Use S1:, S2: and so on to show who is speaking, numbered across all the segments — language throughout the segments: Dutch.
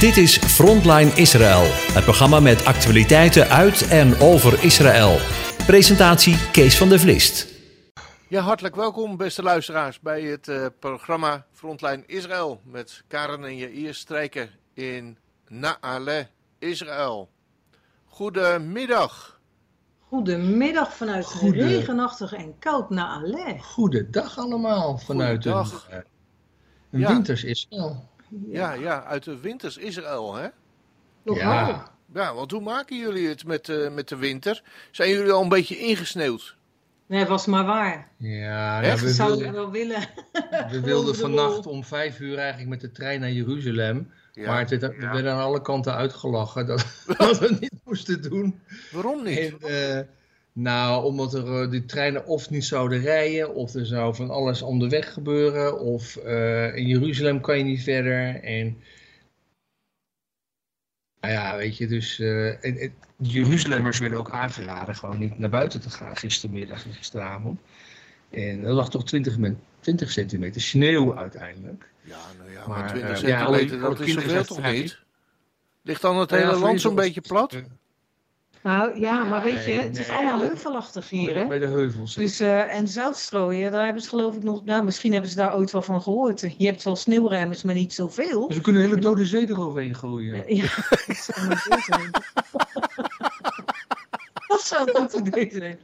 S1: Dit is Frontline Israël, het programma met actualiteiten uit en over Israël. Presentatie Kees van der Vlist.
S2: Ja, hartelijk welkom beste luisteraars bij het uh, programma Frontline Israël met Karen en Jair Strijken in Naale, Israël. Goedemiddag.
S3: Goedemiddag vanuit Goede... regenachtig en koud Naale.
S4: Goedendag allemaal vanuit Goedendag. een, een ja. winters Israël.
S2: Ja, ja, uit de winters Israël, hè?
S3: Ja.
S2: Ja, want hoe maken jullie het met, uh, met de winter? Zijn jullie al een beetje ingesneeuwd?
S3: Nee, was maar waar.
S4: Ja,
S3: ja we zouden wel willen.
S4: We wilden vannacht om vijf uur eigenlijk met de trein naar Jeruzalem. Ja. Maar het, we ja. werden aan alle kanten uitgelachen dat, dat we het niet moesten doen.
S2: Waarom niet?
S4: En, uh, nou, omdat er uh, die treinen of niet zouden rijden, of er zou van alles onderweg gebeuren, of uh, in Jeruzalem kan je niet verder. En nou ja, weet je, dus uh, en, en, Jeruzalemmers werden ook aangeraden gewoon niet naar buiten te gaan gistermiddag en gisteravond. En er lag toch 20, 20 centimeter sneeuw uiteindelijk.
S2: Ja, nou ja, maar, maar 20 centimeter, ja, dat is zoveel toch niet? Ligt dan het hele land zo'n beetje plat?
S3: Nou ja, maar weet je, het is allemaal heuvelachtig hier, hè?
S4: Bij de heuvels.
S3: Dus, uh, en zoutstrooien, daar hebben ze geloof ik nog... Nou, misschien hebben ze daar ooit wel van gehoord. Je hebt wel sneeuwruimers, maar niet zoveel.
S4: Dus we kunnen een hele dode zee eroverheen gooien.
S3: Ja, dat zou maar zo goed idee zijn.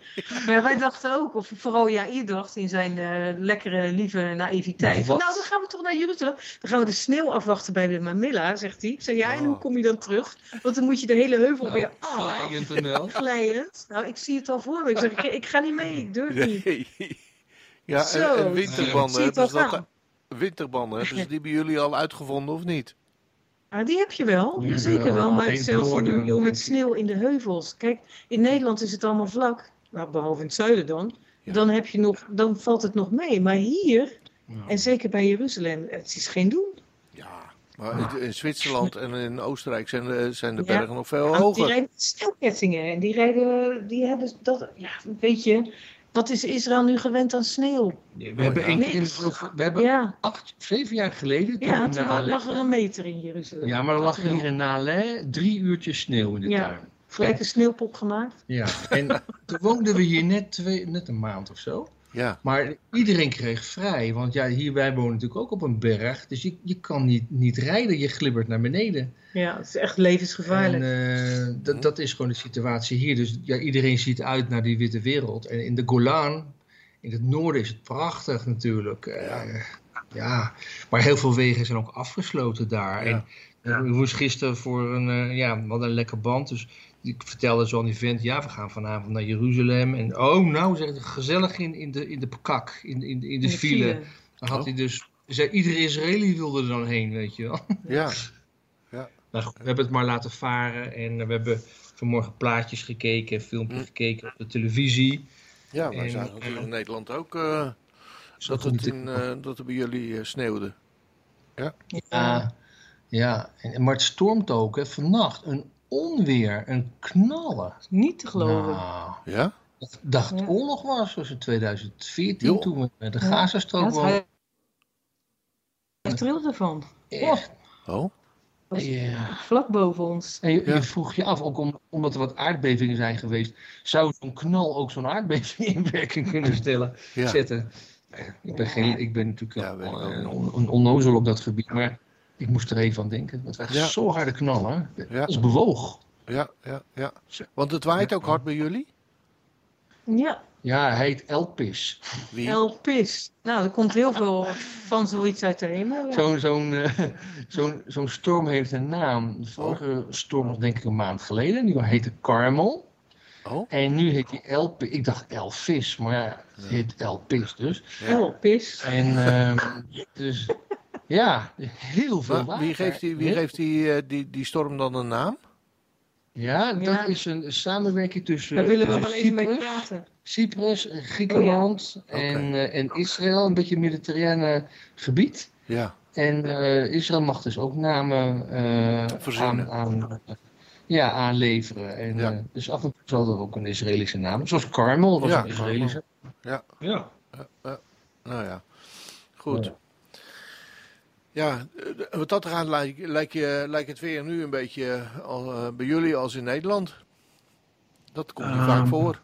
S3: Maar wij dachten ook, of vooral Jair dacht in zijn uh, lekkere, lieve naïviteit. Nou, nou, dan gaan we toch naar Jeruzalem. Dan gaan we de sneeuw afwachten bij de Mamilla, zegt hij. Ik zeg, ja, en hoe kom je dan terug? Want dan moet je de hele heuvel nou, weer
S4: af.
S3: Glijend. Nou, ik zie het al voor me. Ik zeg, ik, ik ga niet mee, ik durf niet.
S2: Ja, Zo, en, en winterbanden, hebben ze dat, winterbanden, hebben ze die bij jullie al uitgevonden of niet?
S3: Ah, die heb je wel, ja, zeker wel. Maar zelfs nu met sneeuw in de heuvels. Kijk, in Nederland is het allemaal vlak. Nou, behalve in het zuiden dan. Ja. Dan, heb je nog, dan valt het nog mee. Maar hier, ja. en zeker bij Jeruzalem, het is geen doen.
S2: Ja, maar in Zwitserland en in Oostenrijk zijn de, zijn de bergen nog veel hoger.
S3: Die rijden sneeuwkettingen. En die rijden, die hebben dat, ja, weet je... Wat is Israël nu gewend aan sneeuw?
S4: Nee, we hebben, we hebben ja. acht, zeven jaar geleden...
S3: Ja, toen lag er een meter in Jeruzalem.
S4: Ja, maar er lag hier in Nalé drie uurtjes sneeuw in de
S3: ja.
S4: tuin.
S3: Gelijk een sneeuwpop gemaakt.
S4: Ja, en toen woonden we hier net, twee, net een maand of zo.
S2: Ja.
S4: Maar iedereen kreeg vrij, want ja, hier wij wonen natuurlijk ook op een berg. Dus je, je kan niet, niet rijden, je glibbert naar beneden.
S3: Ja, het is echt levensgevaarlijk.
S4: En, uh, dat, dat is gewoon de situatie hier. Dus ja, iedereen ziet uit naar die witte wereld. En in de Golan, in het noorden, is het prachtig natuurlijk. Ja, uh, ja. maar heel veel wegen zijn ook afgesloten daar. Ja. En ja. ik moest gisteren voor een, uh, ja, wat een lekker band. Dus ik vertelde zo aan die vent, ja, we gaan vanavond naar Jeruzalem. En oh, nou, zeg gezellig in, in, de, in de kak, in, in, in de, de file. file. Dan had oh. hij dus, zei, iedere Israëli wilde er dan heen, weet je wel.
S2: Ja.
S4: Nou, we hebben het maar laten varen en we hebben vanmorgen plaatjes gekeken, filmpjes hm. gekeken op de televisie.
S2: Ja, wij zagen het in Nederland ook uh, dat, het in, uh, dat er bij jullie uh, sneeuwde. Ja,
S4: ja, ja. En, maar het stormt ook, hè, vannacht. Een onweer, een knallen.
S3: Niet te geloven.
S2: Nou, ja?
S4: Ik dacht het ja. oorlog was, zoals in 2014, jo. toen we met de Gazastrook ja,
S3: waren. Ik trilde ervan.
S2: Echt? Oh?
S3: Ja. Vlak boven ons.
S4: En je, ja. je, vroeg je af, ook om, omdat er wat aardbevingen zijn geweest, zou zo'n knal ook zo'n aardbeving in werking kunnen stellen, ja. zetten? Ik ben, geen, ik ben natuurlijk ja, een, on, onnozel op dat gebied, maar ik moest er even aan denken. Het was echt zo harde knallen. Ja. Het bewoog.
S2: Ja, ja, ja. Want het waait ook hard bij jullie?
S3: Ja.
S4: Ja, hij heet Elpis.
S2: Wie?
S3: Elpis. Nou, er komt heel veel van zoiets uit de hemel.
S4: Zo'n zo'n uh, zo'n zo'n storm heeft een naam. De vorige oh. storm was denk ik een maand geleden. Die heette Carmel.
S2: Oh.
S4: En nu heet hij Elpis. Ik dacht Elvis, maar ja, het heet Elpis dus.
S3: Ja. Elpis.
S4: En uh, dus, ja, heel veel
S2: maar, Wie geeft, die, wie geeft die, uh, die, die storm dan een naam?
S4: Ja, dat ja. is een samenwerking tussen
S3: Daar willen we wel even mee praten.
S4: Cyprus, Griekenland oh, ja. en, okay. uh, en Israël, een beetje mediterrane gebied.
S2: Ja.
S4: En uh, Israël mag dus ook namen uh, aan, aan, ja, aanleveren. En, ja. dus af en toe zal er ook een Israëlische naam. Zoals Carmel was ja, een Israëlische.
S2: Ja. Ja. ja. Nou ja, goed. Ja, eh, wat dat gaat lijkt, lijkt, je, lijkt het weer nu een beetje al, uh, bij jullie als in Nederland. Dat komt niet um, vaak
S4: Ehm,
S2: voor.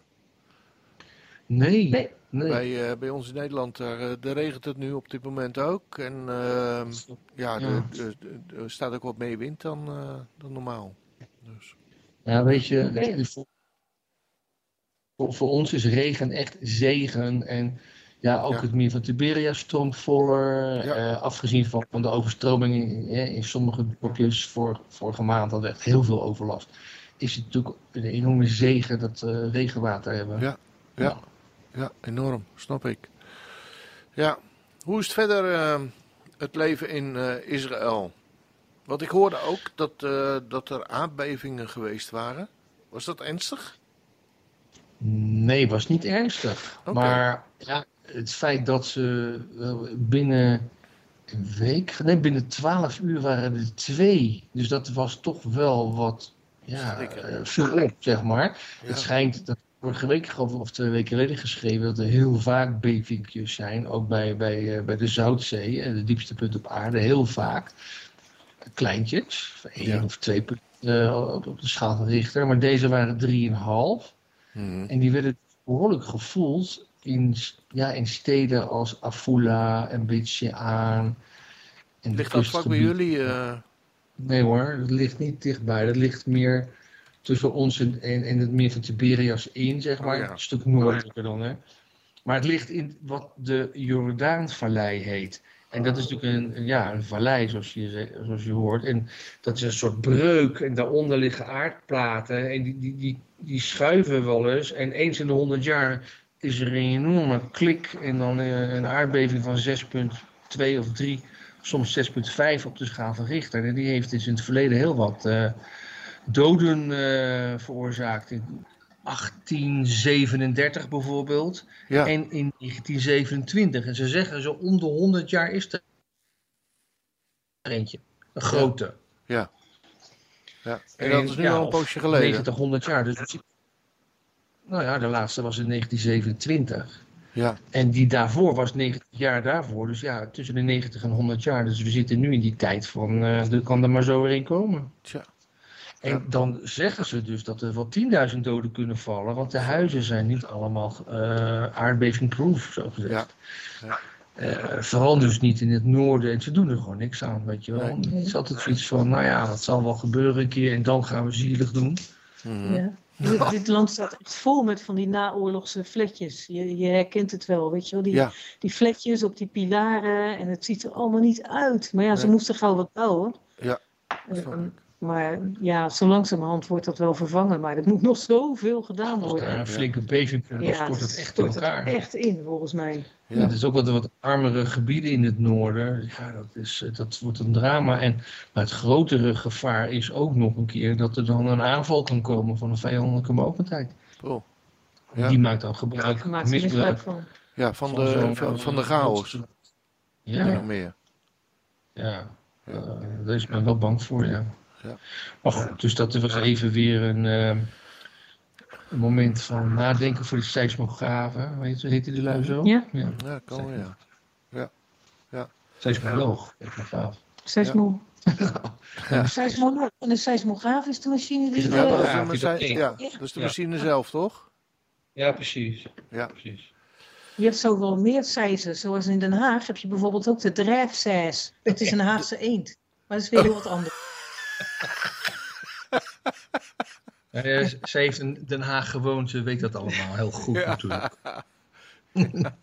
S4: Nee,
S5: Nee.
S4: nee.
S2: Bij, uh, bij ons in Nederland, daar, daar regent het nu op dit moment ook. En uh, ja,
S4: Ja.
S2: er er staat ook wat meer wind dan, uh, dan normaal. Dus.
S4: Ja, weet je, voor, voor ons is regen echt zegen. En ja, ook
S2: Ja.
S4: het meer van Tiberias stroomt voller.
S2: Ja.
S4: eh, afgezien van, van de overstroming in, in, sommige dorpjes vor, vorige maand hadden we echt heel veel overlast. Is het natuurlijk een enorme zegen dat we regenwater hebben.
S2: Ja. Ja. ja, enorm, snap ik. Ja, hoe is het verder uh, het leven in uh, Israël? Want ik hoorde ook dat, dat er aardbevingen geweest waren. Was dat ernstig?
S4: Nee, was niet ernstig. Maar ja, het feit dat ze wel binnen een week, nee, binnen twaalf uur waren er twee. Dus dat was toch wel wat, ja, eh, zeg maar.
S2: Ja.
S4: Het schijnt, dat vorige week of twee weken geleden geschreven, dat er heel vaak bevingjes zijn. Ook bij, bij, eh, bij de Zoutzee, eh, de diepste punt op aarde, heel vaak. Kleintjes, één
S2: Ja.
S4: of twee punten eh, op de schaal van Richter. Maar deze waren drieënhalf.
S2: Mhm.
S4: En die werden behoorlijk gevoeld in, ja, in steden als Afula en de
S2: Ligt dat vlak bij jullie? eh,
S4: Nee hoor, dat ligt niet dichtbij. Dat ligt meer tussen ons en, en, en het meer van Tiberias in, zeg maar.
S2: Oh ja.
S4: Een stuk noordelijker dan, hè. Maar het ligt in wat de Jordaanvallei heet. En dat is natuurlijk een, ja, een vallei, zoals je, zoals je hoort. En dat is een soort breuk. En daaronder liggen aardplaten. En die, die, die, die schuiven wel eens. En eens in de honderd jaar is er een enorme klik. En dan eh, een aardbeving van 6,2 of 3, soms 6,5 op de schaal van Richter. En die heeft dus in het verleden heel wat eh, doden eh, veroorzaakt. In 1837 bijvoorbeeld.
S2: ja.
S4: En in 1927. En ze zeggen zo om de 100 jaar is er eentje. Een grote.
S2: ja. En dat is nu
S4: ja,
S2: al een poosje geleden.
S4: 90, 100 jaar. Dus, nou ja, de laatste was in 1927.
S2: Ja,
S4: En die daarvoor was 90 jaar daarvoor. Dus ja, tussen de 90 en 100 jaar. Dus we zitten nu in die tijd van, eh er kan er maar zo weer een komen.
S2: tja.
S4: En
S2: Ja.
S4: dan zeggen ze dus dat er wel 10.000 doden kunnen vallen. Want de huizen zijn niet allemaal eh aardbeving-proof, zo gezegd.
S2: Ja. Ja.
S4: Eh, vooral dus niet in het noorden. En ze doen er gewoon niks aan, weet je wel.
S2: Nee.
S4: Het is altijd zoiets van, nou ja, dat zal wel gebeuren een keer. En dan gaan we zielig doen.
S5: Ja. Dit, dit land staat echt vol met van die naoorlogse vletjes. Je, je herkent het wel, weet je wel. Die,
S2: Ja.
S5: die vletjes op die pilaren. En het ziet er allemaal niet uit. Maar ja, ze
S2: Nee.
S5: moesten gauw wat bouwen.
S2: Ja,
S5: Eh, maar ja, zo langzamerhand wordt dat wel vervangen. Maar er moet nog zoveel gedaan
S4: Als er
S5: worden.
S4: een flinke beving komt,
S5: Ja,
S4: stort het echt in elkaar.
S5: echt in, volgens mij.
S4: Ja. Het is ook wat, wat armere gebieden in het noorden. Ja, dat, is, eh, dat wordt een drama. En, maar het grotere gevaar is ook nog een keer dat er dan een aanval kan komen van een vijandelijke mogelijkheid.
S2: Oh. Ja.
S4: Die maakt dan gebruik,
S5: maakt misbruik van.
S2: Ja, van
S4: van
S2: de, van, van de chaos.
S4: Ja,
S2: Nog
S4: ja,
S2: meer.
S4: ja.
S2: Ja.
S4: Eh, daar is men wel bang voor, ja.
S2: Ja.
S4: Maar goed, dus dat was even weer een, eh, een moment van nadenken voor de seismografen. Weet je, heet die lui zo?
S5: Ja.
S4: ja.
S2: Ja, kan wel, ja.
S4: Seismoloog. seismograaf.
S5: Seismo
S2: Ja.
S5: Seismoloog. En een seismograaf is de machine die...
S4: Is
S2: Ja, dat is, de
S4: Ja, ik
S2: ja, dat is de
S4: Ja.
S2: machine zelf, toch?
S4: Ja, precies.
S2: Ja.
S4: precies.
S5: Je hebt zo wel meer seizen. Zoals in Den Haag heb je bijvoorbeeld ook de drijfseis. Dat is een Haagse eend. Maar dat is weer heel wat anders.
S4: Eh, z- zij heeft in Den Haag gewoond, ze weet dat allemaal heel goed
S2: Ja.
S4: natuurlijk.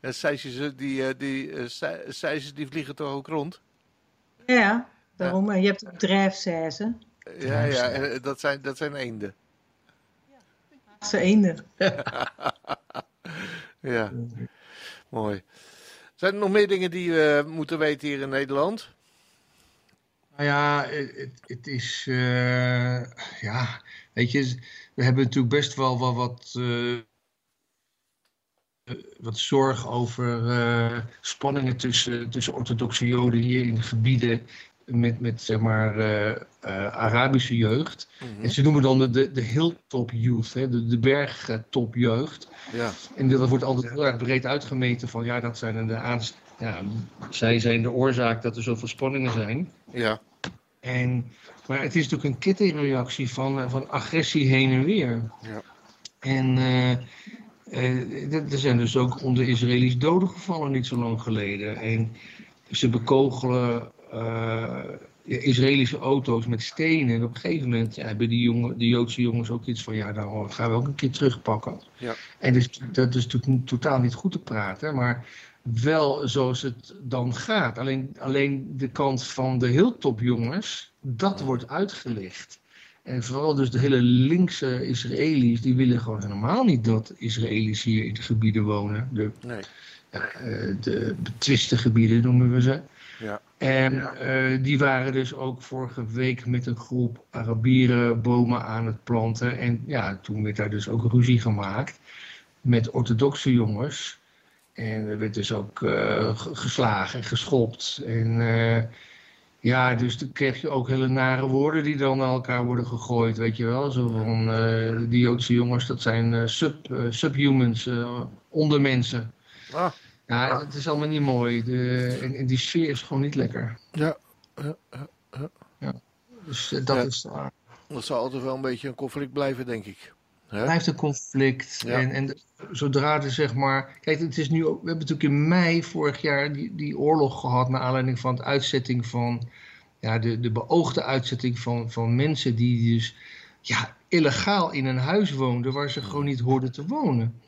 S2: En seisjes, die, eh, die, eh, seisjes die vliegen toch ook rond?
S5: Ja, daarom. En je hebt ook drijfseizen.
S2: Ja, ja, en, dat zijn, dat zijn eenden.
S5: Haagse eenden.
S2: Ja, mooi. Zijn er nog meer dingen die we moeten weten hier in Nederland?
S4: Nou ja, het, is, eh, ja, weet je, we hebben natuurlijk best wel, wel wat, eh, wat zorg over eh, spanningen tussen, tussen orthodoxe joden hier in gebieden met, met zeg maar, Arabische jeugd.
S2: Mhm.
S4: En ze noemen dan de, de, de hilltop youth, hè, de, de bergtopjeugd.
S2: Ja,
S4: En dat wordt altijd heel erg breed uitgemeten van ja, dat zijn de, aanst- ja, zij zijn de oorzaak dat er zoveel spanningen zijn.
S2: Ja.
S4: En, maar het is natuurlijk een kettingreactie van, eh, van agressie heen en weer.
S2: Ja.
S4: En uh, uh, er zijn dus ook onder Israëli's doden gevallen niet zo lang geleden. En ze bekogelen uh, Israëlische auto's met stenen. En op een gegeven moment ja, hebben die, jongen, die Joodse jongens ook iets van... ja, dan gaan we ook een keer terugpakken.
S2: Ja.
S4: En dus, dat is natuurlijk totaal niet goed te praten. Maar wel zoals het dan gaat. Alleen, alleen de kant van de heel topjongens, dat wordt uitgelicht. En vooral dus de hele linkse Israëli's, die willen gewoon helemaal niet dat Israëli's hier in de gebieden wonen. De,
S2: Nee.
S4: ja, eh, de betwiste gebieden noemen we ze.
S2: Ja.
S4: En eh, die waren dus ook vorige week met een groep Arabieren bomen aan het planten. En ja, toen werd daar dus ook ruzie gemaakt met orthodoxe jongens. En er werd dus ook uh, geslagen en geschopt. En uh, ja, dus dan kreeg je ook hele nare woorden die dan naar elkaar worden gegooid, weet je wel. Zo van, uh, die Joodse jongens, dat zijn sub, subhumans, ondermensen.
S2: Ah.
S4: Ja, het is allemaal niet mooi. De, en, en, die sfeer is gewoon niet lekker.
S2: Ja. ja, ja.
S4: Dus dat
S2: Ja.
S4: is...
S2: Dat zal altijd wel een beetje een conflict blijven, denk ik.
S4: Blijft een conflict.
S2: Ja.
S4: En, en zodra er zeg maar. Kijk, het is nu ook. We hebben natuurlijk in mei vorig jaar die, die oorlog gehad. naar aanleiding van de uitzetting van. Ja, de, de beoogde uitzetting van, van mensen die dus. Ja, illegaal in een huis woonden waar ze gewoon niet hoorden te wonen.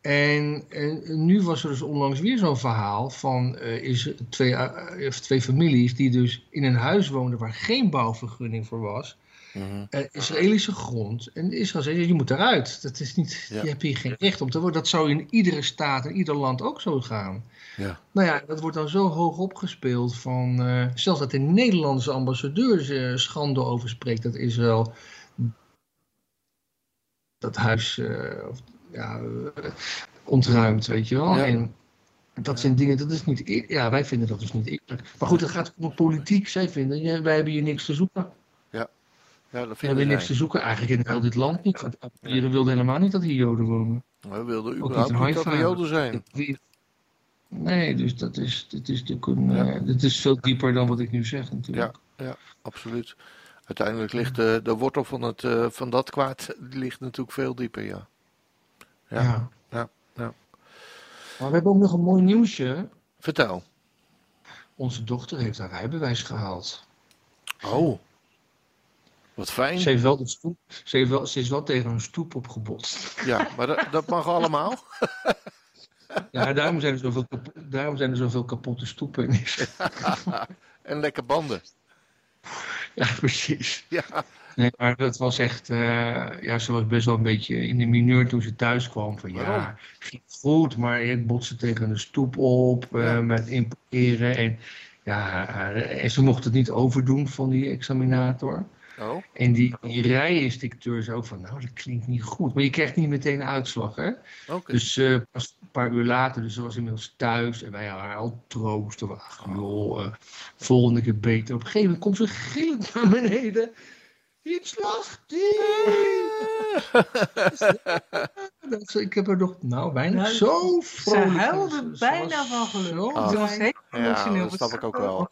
S4: En, en nu was er dus onlangs weer zo'n verhaal van uh, is twee, uh, twee families die dus in een huis woonden waar geen bouwvergunning voor was.
S2: Mhm.
S4: Uh, Israëlische grond. En Israël zegt, je moet eruit. Dat is niet,
S2: Ja.
S4: Je hebt hier geen recht op te wonen. Dat zou in iedere staat, in ieder land ook zo gaan.
S2: Ja.
S4: Nou ja, dat wordt dan zo hoog opgespeeld van... eh, zelfs dat de Nederlandse ambassadeur er schande over spreekt... dat Israël dat huis eh, of, ja, eh, ontruimt, weet je wel.
S2: Ja.
S4: En dat zijn dingen, dat is niet... eer- Ja, wij vinden dat dus niet eerlijk. Maar goed, het gaat om politiek. Zij vinden, ja, wij hebben hier niks te zoeken.
S2: Ja, dat
S4: hebben niks te zoeken eigenlijk in heel dit land niet. Want Arabieren wilden helemaal niet dat hier Joden wonen.
S2: We wilden überhaupt niet dat er. Joden zijn.
S4: Nee, dus dat is, dat is natuurlijk een,
S2: Ja.
S4: eh, dat is veel dieper dan wat ik nu zeg natuurlijk.
S2: Absoluut. Uiteindelijk ligt de, de wortel van, het, eh, van dat kwaad ligt natuurlijk veel dieper, ja. Ja.
S4: Ja.
S2: Ja, ja.
S4: Maar we hebben ook nog een mooi nieuwsje.
S2: Vertel.
S4: Onze dochter heeft haar rijbewijs gehaald.
S2: Oh. Wat fijn.
S4: Ze, heeft wel de stoep, ze, heeft wel, ze is wel tegen een stoep opgebotst.
S2: Ja, maar dat, dat mag allemaal.
S4: Ja, daarom zijn er zoveel, daarom zijn er zoveel kapotte stoepen.
S2: En lekker banden.
S4: Ja, precies.
S2: Ja.
S4: Nee, maar dat was echt, eh, ja, ze was best wel een beetje in de mineur toen ze thuis kwam. Van ja,
S2: Waarom?
S4: ging goed, maar ik botste tegen een stoep op eh,
S2: Ja.
S4: met inparkeren. En, ja, eh, en ze mocht het niet overdoen van die examinator.
S2: Oh.
S4: En die, die rijinstructeur zei ook van, nou, dat klinkt niet goed. Maar je krijgt niet meteen een uitslag, hè?
S2: Oké.
S4: Dus eh, pas een paar uur later, dus ze was inmiddels thuis. En wij haar al troosten. We, ach, joh, eh, volgende keer beter. Op een gegeven moment komt ze gillend naar beneden. Dat ze- Ik heb er nog, nou, bijna
S5: Nou,
S4: zo vrolijk.
S5: huilde
S4: Ze- ze
S5: bijna
S4: was
S5: van geluk.
S4: zo-
S2: Ah.
S5: Ze was heel
S2: Ja,
S5: emotioneel.
S2: dat snap ik ook wel.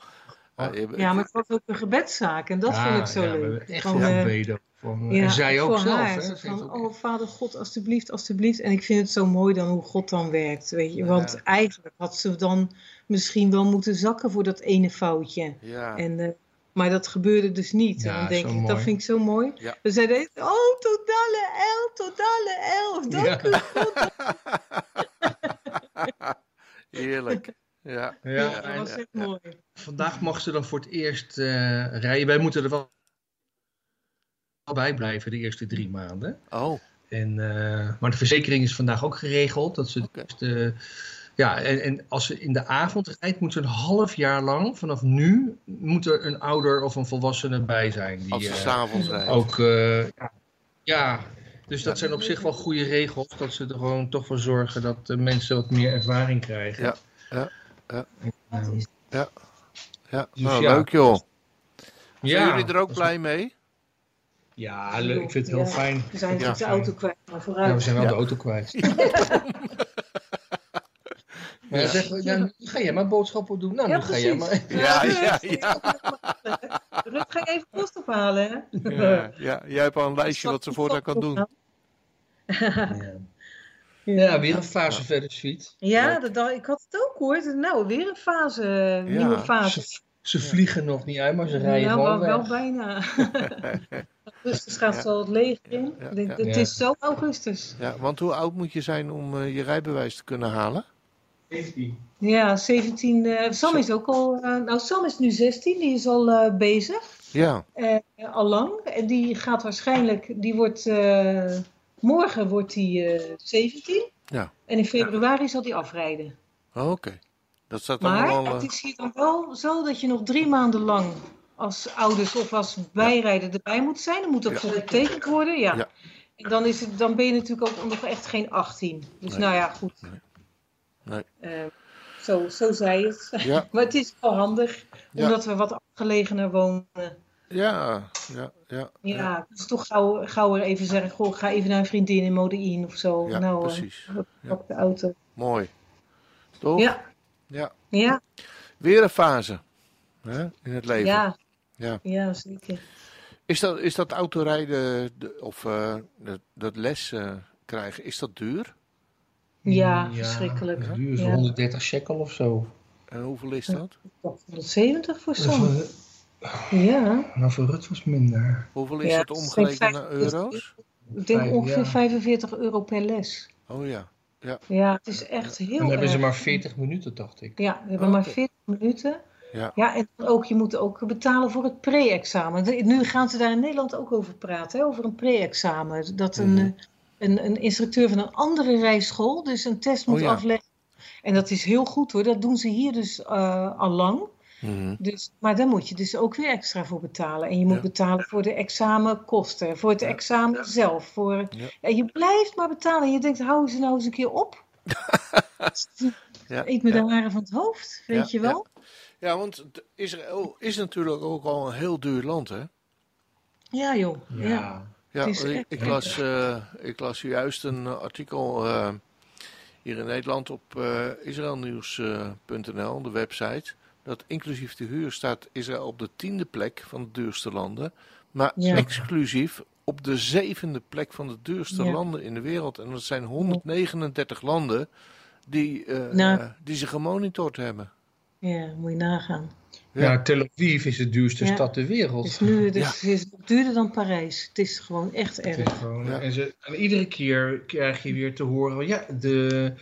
S2: Ja, je-
S5: Ja, maar het was ook een gebedszaak en dat
S4: Ja,
S5: vond ik zo
S4: ja,
S5: leuk.
S4: hebben echt
S5: Van, eh,
S4: gebeden. Van,
S5: Ja,
S4: en zij ook zelf.
S5: haar.
S4: Hè?
S5: Van,
S4: ook
S5: oh vader God, alstublieft, alstublieft. En ik vind het zo mooi dan hoe God dan werkt, weet je. Want
S2: Ja.
S5: eigenlijk had ze dan misschien wel moeten zakken voor dat ene foutje.
S2: Ja.
S5: En, eh, maar dat gebeurde dus niet.
S4: Ja,
S5: en dan denk ik,
S4: mooi.
S5: dat vind ik zo mooi.
S2: Ja.
S5: We zeiden, oh, totale elf, totale elf. Dank
S4: Ja.
S5: u God.
S2: Heerlijk. Ja.
S4: Ja,
S5: dat was echt
S2: ja.
S5: mooi.
S4: Vandaag mag ze dan voor het eerst eh, rijden. Wij moeten er wel bij blijven de eerste drie maanden.
S2: Oh.
S4: En, eh, maar de verzekering is vandaag ook geregeld. Dat ze dus de, ja, en, en als ze in de avond rijdt, moet ze een half jaar lang, vanaf nu, moet er een ouder of een volwassene bij zijn. Die,
S2: Als ze
S4: eh,
S2: s'avonds rijden.
S4: ook, eh, ja, ja, dus dat zijn op zich wel goede regels. Dat ze er gewoon toch voor zorgen dat de mensen wat meer ervaring krijgen.
S2: Ja, ja, ja.
S4: Ehm,
S2: Ja,
S4: Dus
S2: nou,
S4: ja.
S2: leuk joh.
S4: ja,
S2: Zijn jullie er ook
S4: is-
S2: blij mee?
S4: Ja, leuk. Ik vind het heel
S5: Ja.
S4: fijn.
S5: We zijn
S2: Ja.
S5: natuurlijk de auto kwijt, maar
S4: Ja, we
S5: vooruit.
S4: zijn wel
S2: Ja.
S4: de auto kwijt. Maar ja, nu ga jij maar boodschappen doen. Nou,
S3: Ja,
S4: nu ga jij maar...
S2: Ja, ja, ja.
S3: Rut, ga je even post ophalen, hè?
S2: Ja, ja, jij hebt al een lijstje wat ze voortaan kan doen.
S4: Ja. Ja, weer een fase verder, Sweet.
S3: Ja, dat, ik had het ook hoor. Nou, weer een fase,
S2: Ja,
S3: nieuwe fase.
S4: Ze, ze vliegen nog niet uit, maar ze rijden
S3: nou, wel,
S4: gewoon
S3: wel
S4: weg.
S3: bijna. augustus gaat
S2: Ja.
S3: zo het leger in.
S2: Ja,
S3: Dit-
S2: ja.
S3: Het
S4: Ja.
S3: is zo augustus.
S2: Ja, want hoe oud moet je zijn om eh, je rijbewijs te kunnen halen?
S3: Ja, 17. eh, Sam is ook al. eh, nou, Sam is nu 16, die is al eh, bezig.
S2: Ja,
S3: eh, al lang. En die gaat waarschijnlijk. Die wordt. Eh, morgen wordt hij eh 17.
S2: Ja.
S3: En in februari zal hij afrijden.
S2: Oh, oké. Dat staat
S3: Maar
S2: allemaal...
S3: het
S2: eh,
S3: is hier dan wel zo dat je nog drie maanden lang als ouders of als bijrijder erbij moet zijn. Dan moet dat
S2: Ja.
S3: getekend worden. Ja.
S2: Ja.
S3: En dan, is het, dan ben je natuurlijk ook nog echt geen 18. Dus
S2: Nee.
S3: nou ja, goed.
S2: Nee.
S3: Eh, zo, zo zei het.
S2: Ja,
S3: maar het is wel handig, omdat we wat afgelegener wonen.
S2: Ja, ja, ja.
S3: Ja, dus toch gauw, gauw even zeggen, goh, ga even naar een vriendin in Modein of zo.
S2: Ja,
S3: nou,
S2: precies.
S3: op de auto.
S2: Mooi. Toch?
S3: Ja,
S2: Ja.
S3: ja,
S2: Weer een fase hè, in het leven.
S3: ja,
S2: Ja.
S3: ja, zeker.
S2: Is, dat, is dat autorijden de, of eh, dat, dat les eh, krijgen, is dat duur?
S3: Ja, verschrikkelijk.
S4: Het duurt
S3: Ja.
S4: 130 shekel of zo.
S2: En hoeveel is dat?
S3: Toch 170 voor
S4: eh,
S3: Ja,
S4: nou, voor Rut was het minder.
S2: Hoeveel is
S3: Ja,
S2: dat
S3: het zijn
S2: omgerekend naar
S3: 50
S2: euro's?
S3: ik denk ongeveer
S4: ja.
S3: 45 euro per les.
S2: Oh ja.
S3: Ja, het is echt
S4: En
S3: heel
S4: dan hebben ze maar 40 minuten, dacht ik.
S3: Ja, we hebben
S2: Oh,
S3: maar
S2: oké.
S3: 40 minuten.
S2: Ja.
S3: Ja, en ook, je moet ook betalen voor het pre-examen. Nu gaan ze daar in Nederland ook over praten, hè, over een pre-examen. Dat een,
S2: Mhm.
S3: een, een instructeur van een andere rijschool dus een test moet
S2: Oh ja.
S3: afleggen. En dat is heel goed hoor, dat doen ze hier dus eh, al lang.
S2: Mhm.
S3: Dus, maar daar moet je dus ook weer extra voor betalen. En je moet
S2: Ja.
S3: betalen voor de examenkosten, voor het
S2: Ja.
S3: examen zelf. Voor,
S2: Ja.
S3: En je blijft maar betalen. En je denkt, hou ze nou eens een keer op.
S2: Ja,
S3: Eet me
S2: ja.
S3: de haren van het hoofd, weet
S2: Ja,
S3: je wel?
S2: Ja, want Israël is natuurlijk ook al een heel duur land, hè?
S3: Ja, joh. Ja.
S2: Ja, ik, las, eh, ik las juist een artikel eh, hier in Nederland op eh israelnieuws.nl, de website. Dat inclusief de huur staat Israël op de tiende plek van de duurste landen. Maar
S3: Ja.
S2: exclusief op de zevende plek van de duurste
S3: Ja.
S2: landen in de wereld. En dat zijn 139 landen die,
S3: Nou.
S2: eh, die ze gemonitord hebben.
S3: Ja, moet je nagaan.
S2: Ja.
S4: Tel Aviv is de duurste
S3: Ja.
S4: stad ter wereld.
S3: Het is nu het is, het is duurder dan Parijs. Het is gewoon echt
S4: Het
S3: erg.
S4: is gewoon-
S2: Ja.
S4: en, ze, en iedere keer krijg je weer te horen, ja, de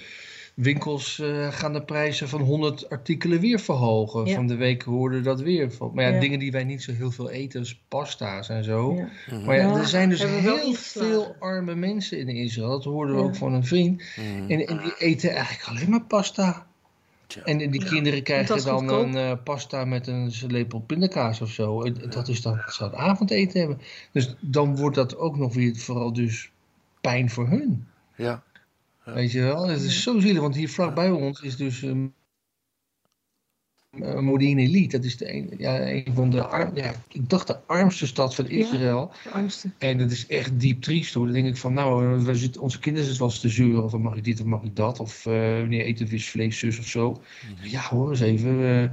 S4: winkels eh, gaan de prijzen van 100 artikelen weer verhogen.
S3: Ja.
S4: Van de week hoorden we dat weer. Maar ja,
S3: Ja.
S4: dingen die wij niet zo heel veel eten, dus pasta's en zo.
S3: Ja.
S4: Maar ja, er zijn dus heel veel arme mensen in Israël. Dat hoorden we
S3: Ja.
S4: ook van een vriend.
S2: Mhm.
S4: En, en die eten eigenlijk alleen maar pasta. En die kinderen krijgen dan
S3: goedkoop.
S4: een eh, pasta met een lepel pindakaas of zo. En dat is dan ze het avondeten hebben. Dus dan wordt dat ook nog weer vooral dus pijn voor hun.
S2: Ja. Ja.
S4: Weet je wel? Het is zo zielig, want hier vlakbij ons is dus um, uh, Modine Elite. Dat is de een, ja, een van de arm, ja, ik dacht de armste stad van Israël.
S3: De armste.
S4: En dat is echt diep triest hoor. Dan denk ik van, nou, we zitten, onze kinderen zitten wel eens te zeuren van mag ik dit of mag ik dat? Of eh wanneer eten we vlees, zus of zo. Ja, hoor eens even. we,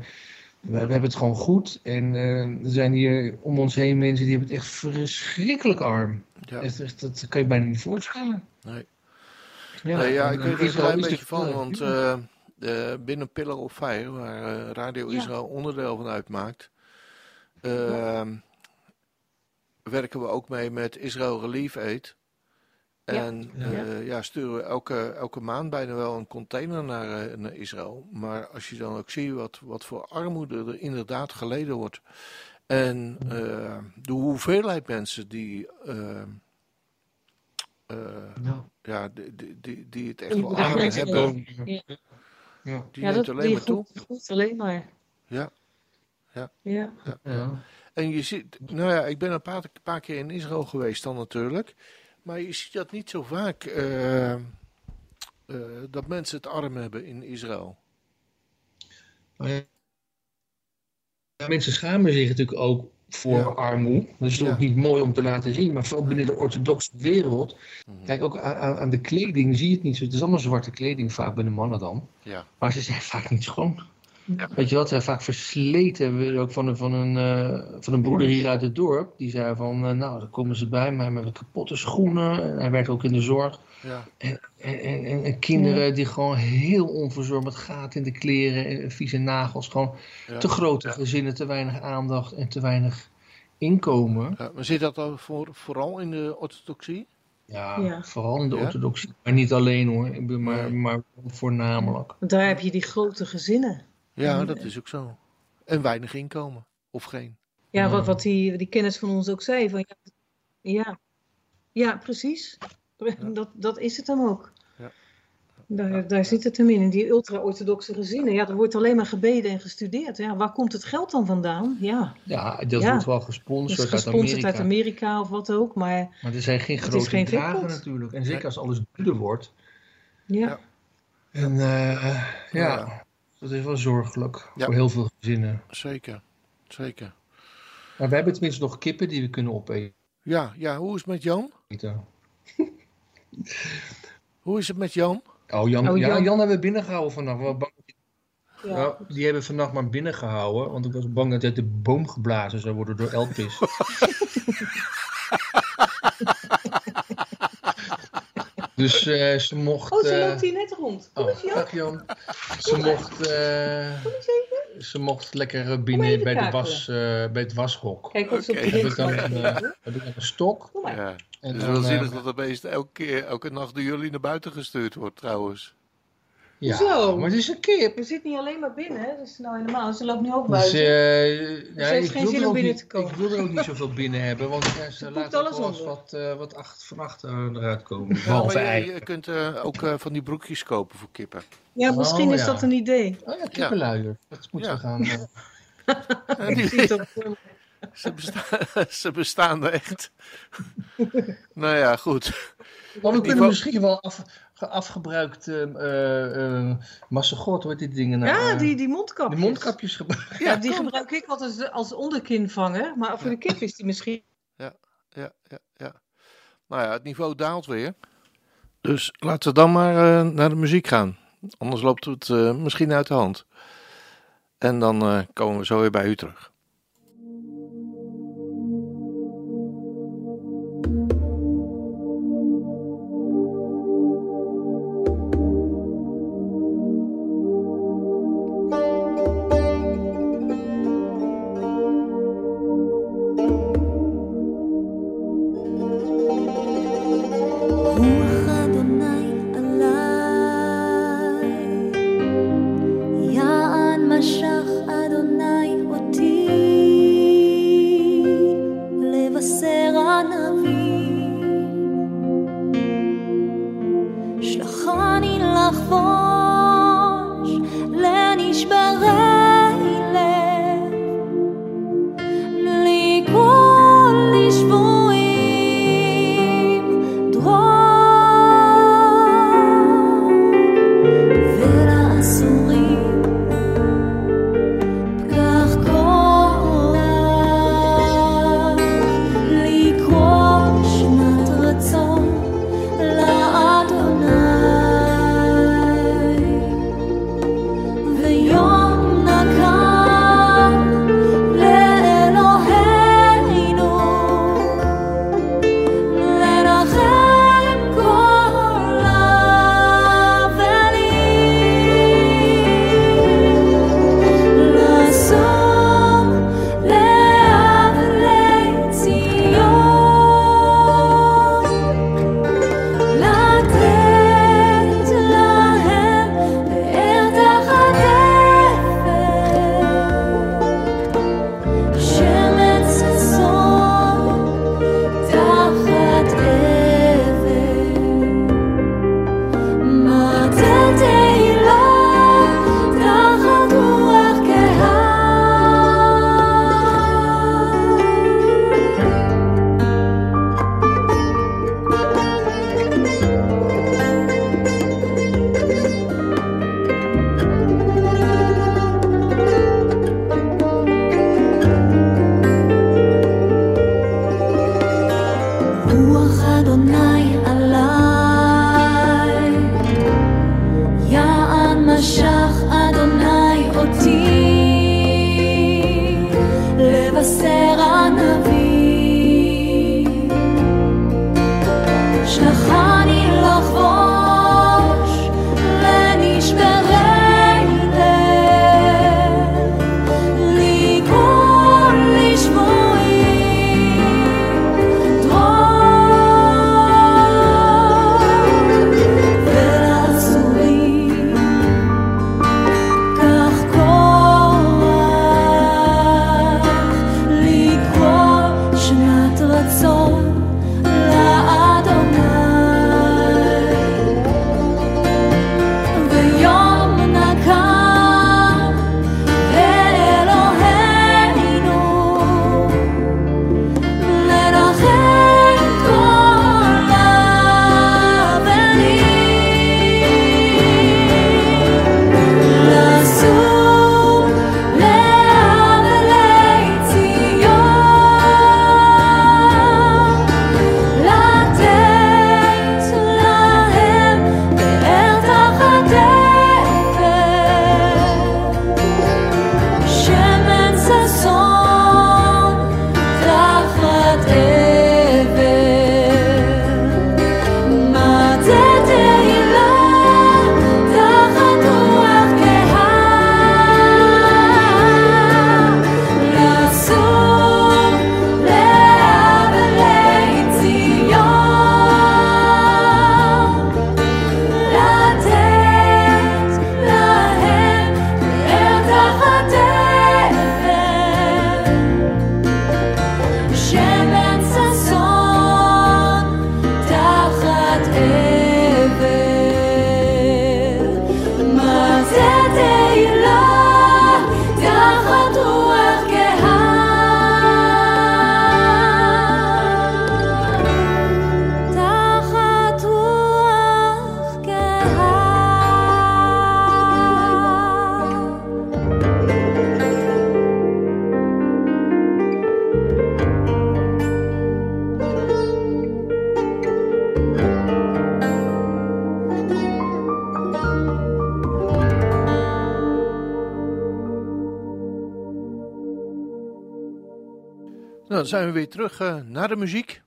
S4: we, we hebben het gewoon goed. En eh, er zijn hier om ons heen mensen die hebben het echt verschrikkelijk arm.
S2: Ja.
S4: Echt, echt, dat kan je bijna niet voorstellen.
S2: Nee.
S4: Ja,
S2: Nee, ja, ik weet er een klein beetje van,
S4: eh,
S2: want eh, eh, binnen Pillar of Fire, waar eh, Radio. Israël onderdeel van uitmaakt, ehm, werken we ook mee met Israël Relief Aid. En
S4: Ja.
S2: eh, ja, sturen we elke, elke maand bijna wel een container naar, eh, naar Israël. Maar als je dan ook ziet wat, wat voor armoede er inderdaad geleden wordt. En eh, de hoeveelheid mensen die, eh, eh,
S4: Ja.
S2: die, die, die, het echt
S3: Die
S2: wel
S3: grens
S2: hebben.
S4: Ja. Ja.
S2: die
S3: ja,
S2: neemt
S3: dat
S2: alleen
S3: die
S2: maar toe.
S3: goed, alleen maar.
S2: Ja. Ja.
S3: Ja.
S4: Ja.
S2: En je ziet, nou ja, ik ben een paar, paar keer in Israël geweest dan natuurlijk. Maar je ziet dat niet zo vaak, eh, eh, dat mensen het arm hebben in Israël.
S4: Maar ja, Mensen schamen zich natuurlijk ook voor
S2: Ja.
S4: armoe. Dat is
S2: Ja.
S4: ook niet mooi om te laten zien, maar vooral binnen de orthodoxe wereld.
S2: Mhm.
S4: Kijk, ook aan, aan- aan de kleding zie je het niet zo. Het is allemaal zwarte kleding, vaak bij de mannen dan.
S2: Ja.
S4: Maar ze zijn vaak niet schoon.
S2: Ja.
S4: Weet je wat, ze zijn vaak versleten. We ook van een, van, een, eh, van een broeder hier uit het dorp. Die zei van, eh, nou, dan komen ze bij mij met kapotte schoenen. En hij werkt ook in de zorg.
S2: Ja.
S4: En, en, en, en kinderen die gewoon heel onverzorgd met gaten in de kleren en vieze nagels. Gewoon
S2: Ja.
S4: te grote gezinnen, te weinig aandacht en te weinig inkomen.
S2: Ja, maar zit dat dan voor, vooral in de orthodoxie?
S4: Ja,
S3: Ja.
S4: vooral in de
S2: Ja?
S4: orthodoxie. Maar niet alleen hoor, maar, maar voornamelijk.
S3: Want daar heb je die grote gezinnen.
S2: Ja,
S3: En-
S2: dat is ook zo. En weinig inkomen. Of geen.
S3: Ja, wat, wat die, die kennis van ons ook zei. Van, ja, ja. ja, precies. Dat, dat is het hem ook.
S2: Ja.
S3: Daar, daar zit het hem in. In die ultra-orthodoxe gezinnen. Ja, er wordt alleen maar gebeden en gestudeerd. Ja, waar komt het geld dan vandaan? Ja,
S4: Ja, dat
S3: Ja.
S4: wordt wel
S3: dat
S4: gesponsord,
S3: is
S4: uit
S3: gesponsord
S4: Amerika.
S3: uit Amerika of wat ook. Maar
S4: Maar er zijn geen grote
S3: geen vetpot.
S4: natuurlijk. En zeker als alles duurder wordt.
S3: ja,
S2: Ja.
S4: En eh, ja,
S2: Ja.
S4: Dat is wel zorgelijk
S2: Ja.
S4: voor heel veel gezinnen.
S2: Zeker. Zeker.
S4: Maar wij hebben tenminste nog kippen die we kunnen opeten.
S2: Ja, ja, hoe is het met Jan? Hoe is het met Jan?
S4: Oh, Jan,
S3: Oh,
S4: ja,
S3: Jan.
S4: Hebben we binnengehouden vannacht. We bang-
S3: ja.
S4: Ja, die hebben vannacht maar binnengehouden, want ik was bang dat hij uit de boom geblazen zou worden door Elvis. dus eh, ze mocht.
S3: Oh, ze
S4: eh,
S3: loopt hier net rond. Kom
S4: oh,
S3: eens, Jan.
S4: dag Jan. Ze mocht, eh,
S3: Kom eens even.
S4: ze mocht lekker binnen bij, de was, eh, bij het washok.
S3: Kijk of ze op de
S4: Heb ik dan een, eh, heb ik dan een stok.
S3: Kom maar.
S2: Ja.
S4: En
S2: Het is
S4: dan,
S2: wel zielig dat het beest elke, keer, elke nacht door jullie naar buiten gestuurd wordt trouwens.
S4: Ja,
S3: Zo.
S4: maar het is een kip.
S3: We zitten niet alleen maar binnen, hè? dat is nou helemaal. Ze loopt nu ook
S4: Dus,
S3: buiten.
S4: eh, ja,
S3: heeft
S4: ik
S3: geen
S4: wil
S3: zin om
S4: ook
S3: binnen
S4: niet-
S3: te komen.
S4: Ik wil er ook niet zoveel binnen hebben, want ja, ze
S3: poept
S4: laten ook
S3: alles
S4: wel eens
S3: onder.
S4: wat, eh, wat acht, van achter eruit komen.
S2: Ja,
S4: Behalve
S2: maar je, kunt eh, ook eh, van die broekjes kopen voor kippen.
S3: ja, misschien
S4: Oh,
S3: is
S4: ja.
S3: dat een idee.
S4: Oh ja, kippenluier. Dat moeten
S2: Ja.
S4: we gaan... eh,
S2: Ja,
S3: Ik zie het
S2: ze, bestaan, ze bestaan er echt. nou ja, goed.
S4: Maar we kunnen misschien wel af, afgebruikt uh, uh, massagot, hoe heet die dingen nou?
S3: Ja,
S4: Eh,
S3: die, die mondkapjes.
S4: die mondkapjes gebruiken.
S3: Ja, die gebruik ik altijd als onderkinvanger. Maar voor de kip is die misschien...
S2: Ja, ja, ja. Nou ja, het niveau daalt weer. Dus laten we dan maar eh, naar de muziek gaan. Anders loopt het eh, misschien uit de hand. En dan eh, komen we zo weer bij u terug. Zijn we weer terug eh, naar de muziek.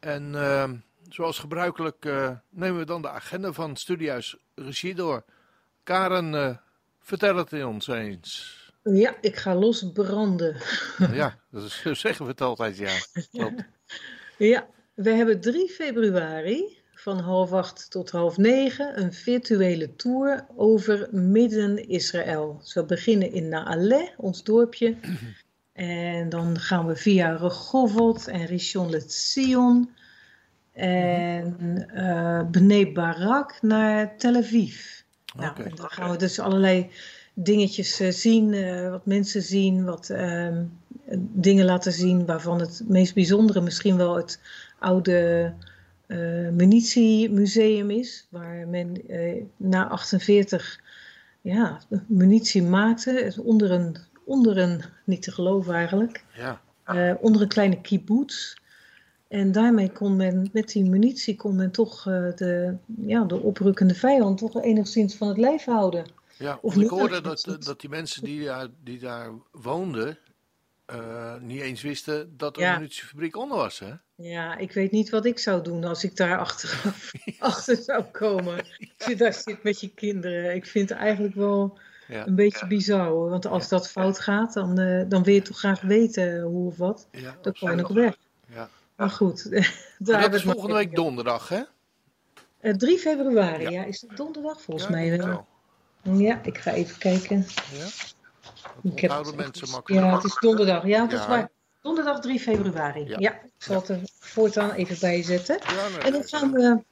S2: En eh, zoals gebruikelijk eh, nemen we dan de agenda van Studiehuis Regie door. Karen, vertel het in ons eens.
S3: Ja, ik ga losbranden.
S2: ja, dat is, zeggen we het altijd, ja. Klopt.
S3: Ja, we hebben 3 februari van half acht tot half negen een virtuele tour over Midden-Israël. Dus we beginnen in Naale, ons dorpje. En dan gaan we via Rehovot en Rishon LeZion en Bnei Barak naar Tel Aviv. Nou,
S2: Oké.
S3: en dan gaan we dus allerlei dingetjes eh, zien, eh, wat mensen zien, wat ehm, dingen laten zien waarvan het meest bijzondere misschien wel het oude eh munitiemuseum is, waar men na 48 ja, munitie maakte, onder een, onder een, niet te geloven eigenlijk,
S2: Ja,
S3: eh, onder een kleine kibbutz. En daarmee kon men, met die munitie, kon men toch eh, de, ja, de oprukkende vijand toch enigszins van het lijf houden.
S2: ja
S3: Of
S2: ik hoorde
S3: dat-
S2: dat, dat die mensen die daar, die daar woonden, eh, niet eens wisten dat er
S3: Ja.
S2: een munitiefabriek onder was, hè?
S3: Ja, ik weet niet wat ik zou doen als ik daar achteraf, achter zou komen. Als je daar zit met je kinderen. Ik vind eigenlijk wel
S2: Ja,
S3: een beetje bizar hoor. Want als dat fout gaat, dan, eh, dan wil je toch graag weten hoe of wat.
S2: ja,
S3: Dan kan je nog weg.
S2: Ja.
S3: Maar goed, daar
S2: dat
S3: we
S2: is volgende week donderdag, hè?
S3: Eh, 3 februari,
S2: Ja.
S3: ja. Is het donderdag? Volgens
S2: Ja,
S3: mij wel. Ja, ik ga even kijken.
S2: Ja?
S3: Ik heb
S2: Onthouden
S3: het
S2: mensen makkelijk.
S3: Ja, het is donderdag. Ja, dat is waar. Donderdag 3 februari.
S2: Ja.
S3: Ja, ik zal het er voortaan even bij zetten.
S2: Ja, nee,
S3: En dan gaan we.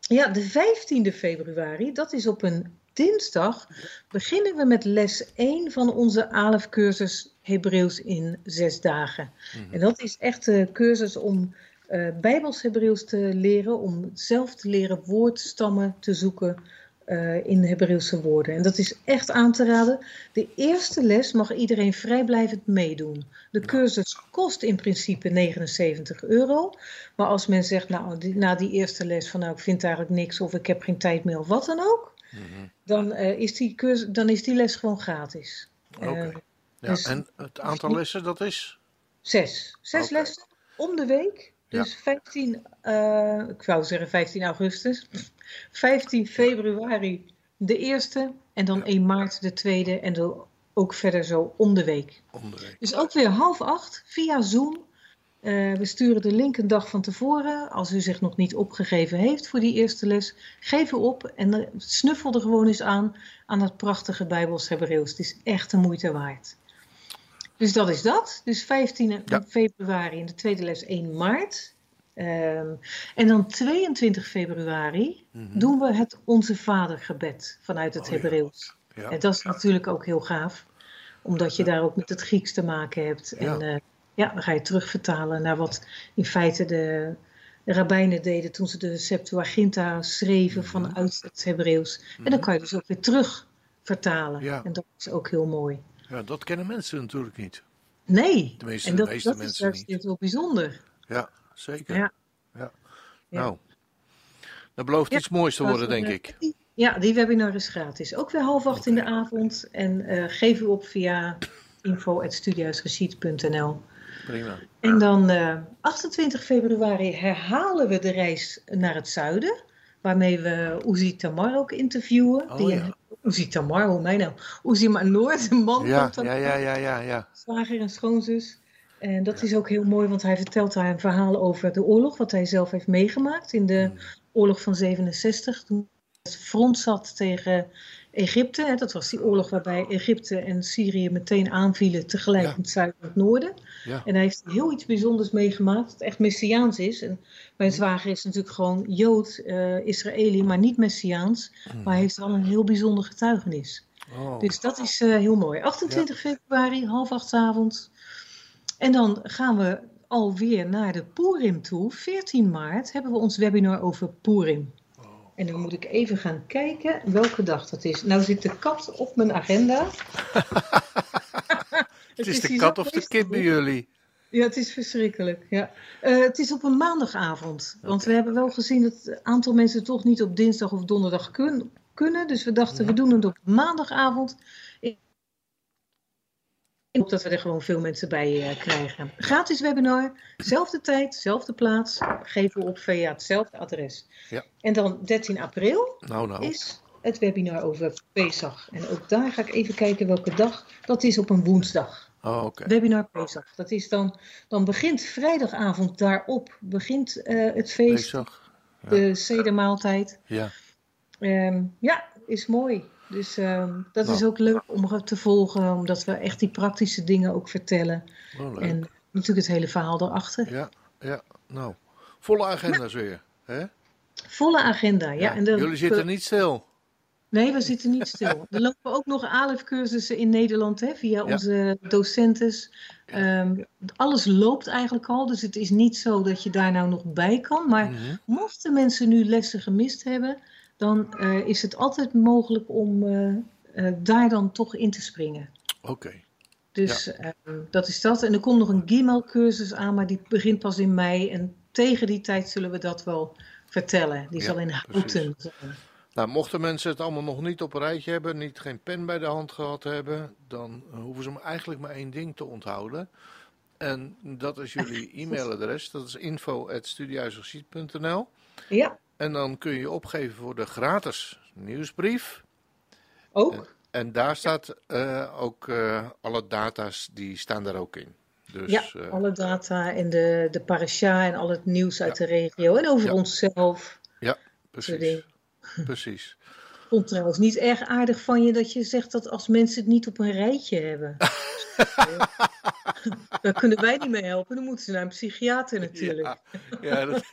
S3: Ja, de 15e februari, dat is op een dinsdag, beginnen we met les 1 van onze ALEF-cursus Hebreeuws in zes dagen.
S2: Mhm.
S3: En dat is echt een cursus om eh Bijbels Hebreeuws te leren, om zelf te leren woordstammen te zoeken eh, in Hebreeuwse woorden. En dat is echt aan te raden. De eerste les mag iedereen vrijblijvend meedoen. De cursus kost in principe 79 euro. Maar als men zegt, nou, die- na die eerste les van nou, ik vind eigenlijk niks of ik heb geen tijd meer of wat dan ook,
S2: Mhm.
S3: Dan, eh, is, die cursus, dan is die les gewoon gratis.
S2: Oké.
S3: Eh,
S2: Ja,
S3: dus-
S2: en het aantal lessen, dat is?
S3: Zes. Zes
S2: Oké.
S3: lessen om de week.
S2: Ja.
S3: Dus 15, eh, ik wou zeggen 15 augustus. 15 februari de eerste. En dan 1 maart de tweede. En dan ook verder zo om de week.
S2: Om de week.
S3: Dus ook weer half acht via Zoom. Eh, we sturen de link een dag van tevoren. Als u zich nog niet opgegeven heeft voor die eerste les, geef u op en eh, snuffel er gewoon eens aan aan het prachtige Bijbels Hebreeuws. Het is echt de moeite waard. Dus dat is dat. Dus 15
S2: Ja.
S3: februari en de tweede les 1 maart. Ehm, en dan 22 februari
S2: Mhm.
S3: doen we het Onze Vader gebed vanuit het
S2: Oh.
S3: Hebreeuws.
S2: Ja.
S3: En dat is natuurlijk ook heel gaaf, omdat je daar ook met het Grieks te maken hebt. En
S2: Ja.
S3: Ja, dan ga je terugvertalen naar wat in feite de, de rabbijnen deden toen ze de Septuaginta schreven
S2: Mhm.
S3: vanuit het Hebreeuws. En dan kan je dus ook weer terug vertalen.
S2: Ja.
S3: En dat is ook heel mooi.
S2: ja, dat kennen mensen natuurlijk niet.
S3: Nee,
S2: Tenminste,
S3: en
S2: de
S3: dat,
S2: meeste
S3: dat is
S2: mensen
S3: juist
S2: niet.
S3: heel bijzonder.
S2: Ja, zeker.
S3: Ja.
S2: Ja. Nou, dat belooft iets moois te worden, denk ik.
S3: Ja, die webinar is gratis. Ook weer half acht in de avond. En eh, geef u op via info.studiehuisgeschied.nl.
S2: Prima.
S3: En dan eh, 28 februari herhalen we de reis naar het zuiden. Waarmee we Uzi Tamar ook interviewen.
S2: Oh,
S3: die
S2: ja.
S3: Uzi Tamar, hoe mij nou? Uzi maar Noord, een man
S2: Ja, ja, ja, ja, ja, ja.
S3: zwager en schoonzus. En dat is ook heel mooi, want hij vertelt daar een verhaal over de oorlog, wat hij zelf heeft meegemaakt in de
S2: Hmm.
S3: oorlog van 67. Toen het front zat tegen Egypte. Hè, dat was die oorlog waarbij Egypte en Syrië meteen aanvielen tegelijk
S2: Ja.
S3: in het zuiden en het noorden.
S2: Ja.
S3: En hij heeft heel iets bijzonders meegemaakt, dat echt messiaans is. En mijn zwager is natuurlijk gewoon Jood, eh Israëli, maar niet messiaans. Maar hij heeft wel een heel bijzonder getuigenis.
S2: Oh.
S3: Dus dat is eh, heel mooi. 28 februari, half acht 's avonds. En dan gaan we alweer naar de Purim toe. 14 maart hebben we ons webinar over Purim. En dan moet ik even gaan kijken welke dag dat is. Nou zit de kat op mijn agenda.
S2: Het is de kat of de kip bij jullie.
S3: Ja, het is verschrikkelijk. Ja. Eh, het is op een maandagavond. Want we hebben wel gezien dat een aantal mensen toch niet op dinsdag of donderdag kun- kunnen. Dus we dachten, we doen het op maandagavond. En ook dat we er gewoon veel mensen bij eh, krijgen. Gratis webinar, zelfde tijd, zelfde plaats. Geven we op via hetzelfde adres.
S2: Ja.
S3: En dan 13 april
S2: Nou, nou.
S3: is het webinar over Pesach. En ook daar ga ik even kijken welke dag. Dat is op een woensdag.
S2: Oh, oké.
S3: Webinar Pesach. Dat is dan, dan begint vrijdagavond daarop begint eh, het feest,
S2: Pesach.
S3: de sedermaaltijd.
S2: Ja.
S3: Ehm, ja, is mooi. Dus ehm, dat
S2: Nou.
S3: is ook leuk om te volgen, omdat we echt die praktische dingen ook vertellen.
S2: Oh.
S3: En natuurlijk het hele verhaal erachter.
S2: Ja, ja. Nou, volle agenda's weer. Hè?
S3: Volle agenda. Ja, en dan-
S2: Jullie zitten niet stil.
S3: Nee, we zitten niet stil. Er lopen ook nog ALEF-cursussen in Nederland hè, via
S2: Ja.
S3: onze docentes. Ehm, alles loopt eigenlijk al, dus het is niet zo dat je daar nou nog bij kan. Maar
S2: Mhm.
S3: mochten mensen nu lessen gemist hebben, dan eh, is het altijd mogelijk om eh, eh, daar dan toch in te springen.
S2: Oké.
S3: Dus dat is dat. En er komt nog een Gmail-cursus aan, maar die begint pas in mei. En tegen die tijd zullen we dat wel vertellen. Die
S2: Ja,
S3: zal in. Houten zijn.
S2: Nou, mochten mensen het allemaal nog niet op een rijtje hebben, niet geen pen bij de hand gehad hebben, dan hoeven ze eigenlijk maar één ding te onthouden. En dat is jullie e-mailadres. Dat is info.studiehuisarchiet.nl
S3: Ja,
S2: En dan kun je opgeven voor de gratis nieuwsbrief.
S3: ook.
S2: En daar staat eh, ook eh, alle data's, die staan daar ook in. Dus
S3: ja,
S2: eh,
S3: alle data en de, de parasha en al het nieuws uit de regio. En over
S2: Ja.
S3: onszelf. soort
S2: precies. Precies.
S3: Ik vond trouwens niet erg aardig van je dat je zegt dat als mensen het niet op een rijtje hebben. Daar kunnen wij niet mee helpen. Dan moeten ze naar een psychiater natuurlijk.
S2: Ja, ja, dat,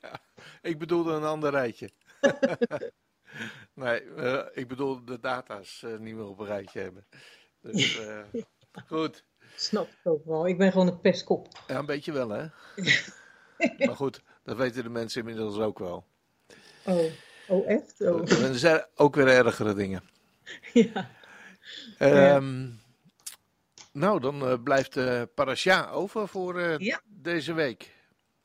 S2: ja, ik bedoelde een ander rijtje. nee, eh, ik bedoel de data's eh, niet meer op een rijtje hebben. Dus eh, goed.
S3: Snap ik ook wel. Ik ben gewoon een pestkop.
S2: Ja, een beetje wel, hè? maar goed, dat weten de mensen inmiddels ook wel.
S3: Oh, oh echt? Oh.
S2: Er zijn ook weer ergere dingen.
S3: Ja.
S2: Ehm, nou, dan blijft de parasha over voor
S3: Ja.
S2: deze week.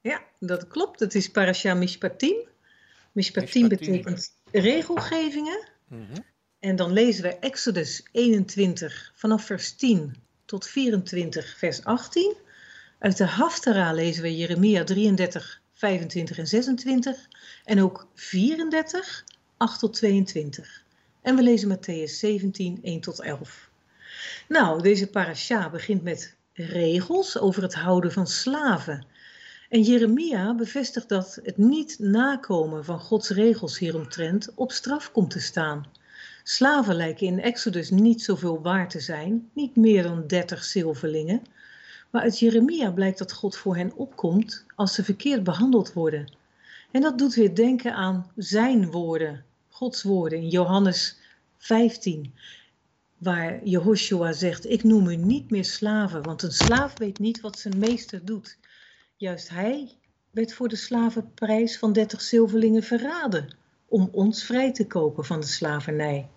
S3: Ja, dat klopt. Het is parasha mishpatim. Mishpatim
S2: Mishpatim.
S3: betekent regelgevingen.
S2: Mhm.
S3: En dan lezen we Exodus 21 vanaf vers 10 tot 24 vers 18. Uit de Haftara lezen we Jeremia 33, 25 en 26. En ook 34, 8 tot 22. En we lezen Matthäus 17, 1 tot 11. Nou, deze parasha begint met regels over het houden van slaven. En Jeremia bevestigt dat het niet nakomen van Gods regels hieromtrent op straf komt te staan. Slaven lijken in Exodus niet zoveel waard te zijn, niet meer dan 30 zilverlingen. Maar uit Jeremia blijkt dat God voor hen opkomt als ze verkeerd behandeld worden. En dat doet weer denken aan zijn woorden, Gods woorden in Johannes 15, waar Jehoshua zegt: Ik noem u niet meer slaven, want een slaaf weet niet wat zijn meester doet. Juist hij werd voor de slavenprijs van 30 zilverlingen verraden om ons vrij te kopen van de slavernij.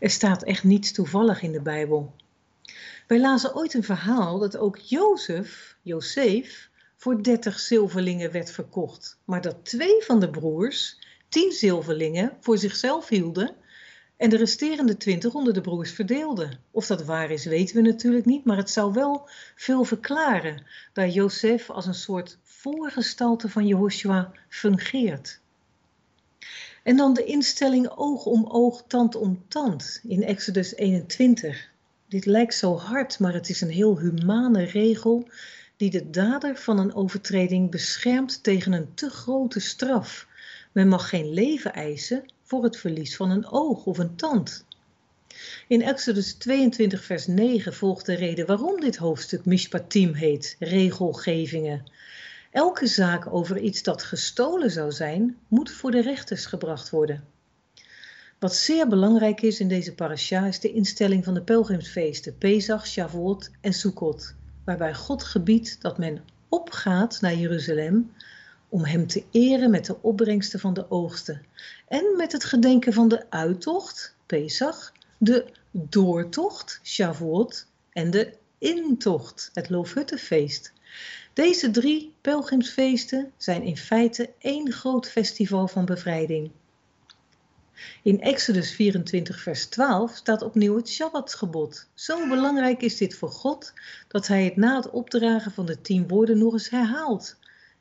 S3: Er staat echt niets toevallig in de Bijbel. Wij lazen ooit een verhaal dat ook Jozef, Jozef, voor 30 zilverlingen werd verkocht, maar dat twee van de broers 10 zilverlingen voor zichzelf hielden en de resterende 20 onder de broers verdeelden. Of dat waar is, weten we natuurlijk niet, maar het zou wel veel verklaren, daar Jozef als een soort voorgestalte van Jehoshua fungeert. En dan de instelling oog om oog, tand om tand in Exodus 21. Dit lijkt zo hard, maar het is een heel humane regel die de dader van een overtreding beschermt tegen een te grote straf. Men mag geen leven eisen voor het verlies van een oog of een tand. In Exodus 22, vers 9 volgt de reden waarom dit hoofdstuk Mishpatim heet, regelgevingen. Elke zaak over iets dat gestolen zou zijn, moet voor de rechters gebracht worden. Wat zeer belangrijk is in deze parasha is de instelling van de pelgrimsfeesten Pesach, Shavuot en Sukkot, waarbij God gebiedt dat men opgaat naar Jeruzalem om hem te eren met de opbrengsten van de oogsten en met het gedenken van de uittocht, Pesach, de doortocht, Shavuot en de intocht, het Loofhuttenfeest. Deze drie pelgrimsfeesten zijn in feite één groot festival van bevrijding. In Exodus 24, vers 12 staat opnieuw het Shabbatgebod. Zo belangrijk is dit voor God dat hij het na het opdragen van de tien woorden nog eens herhaalt.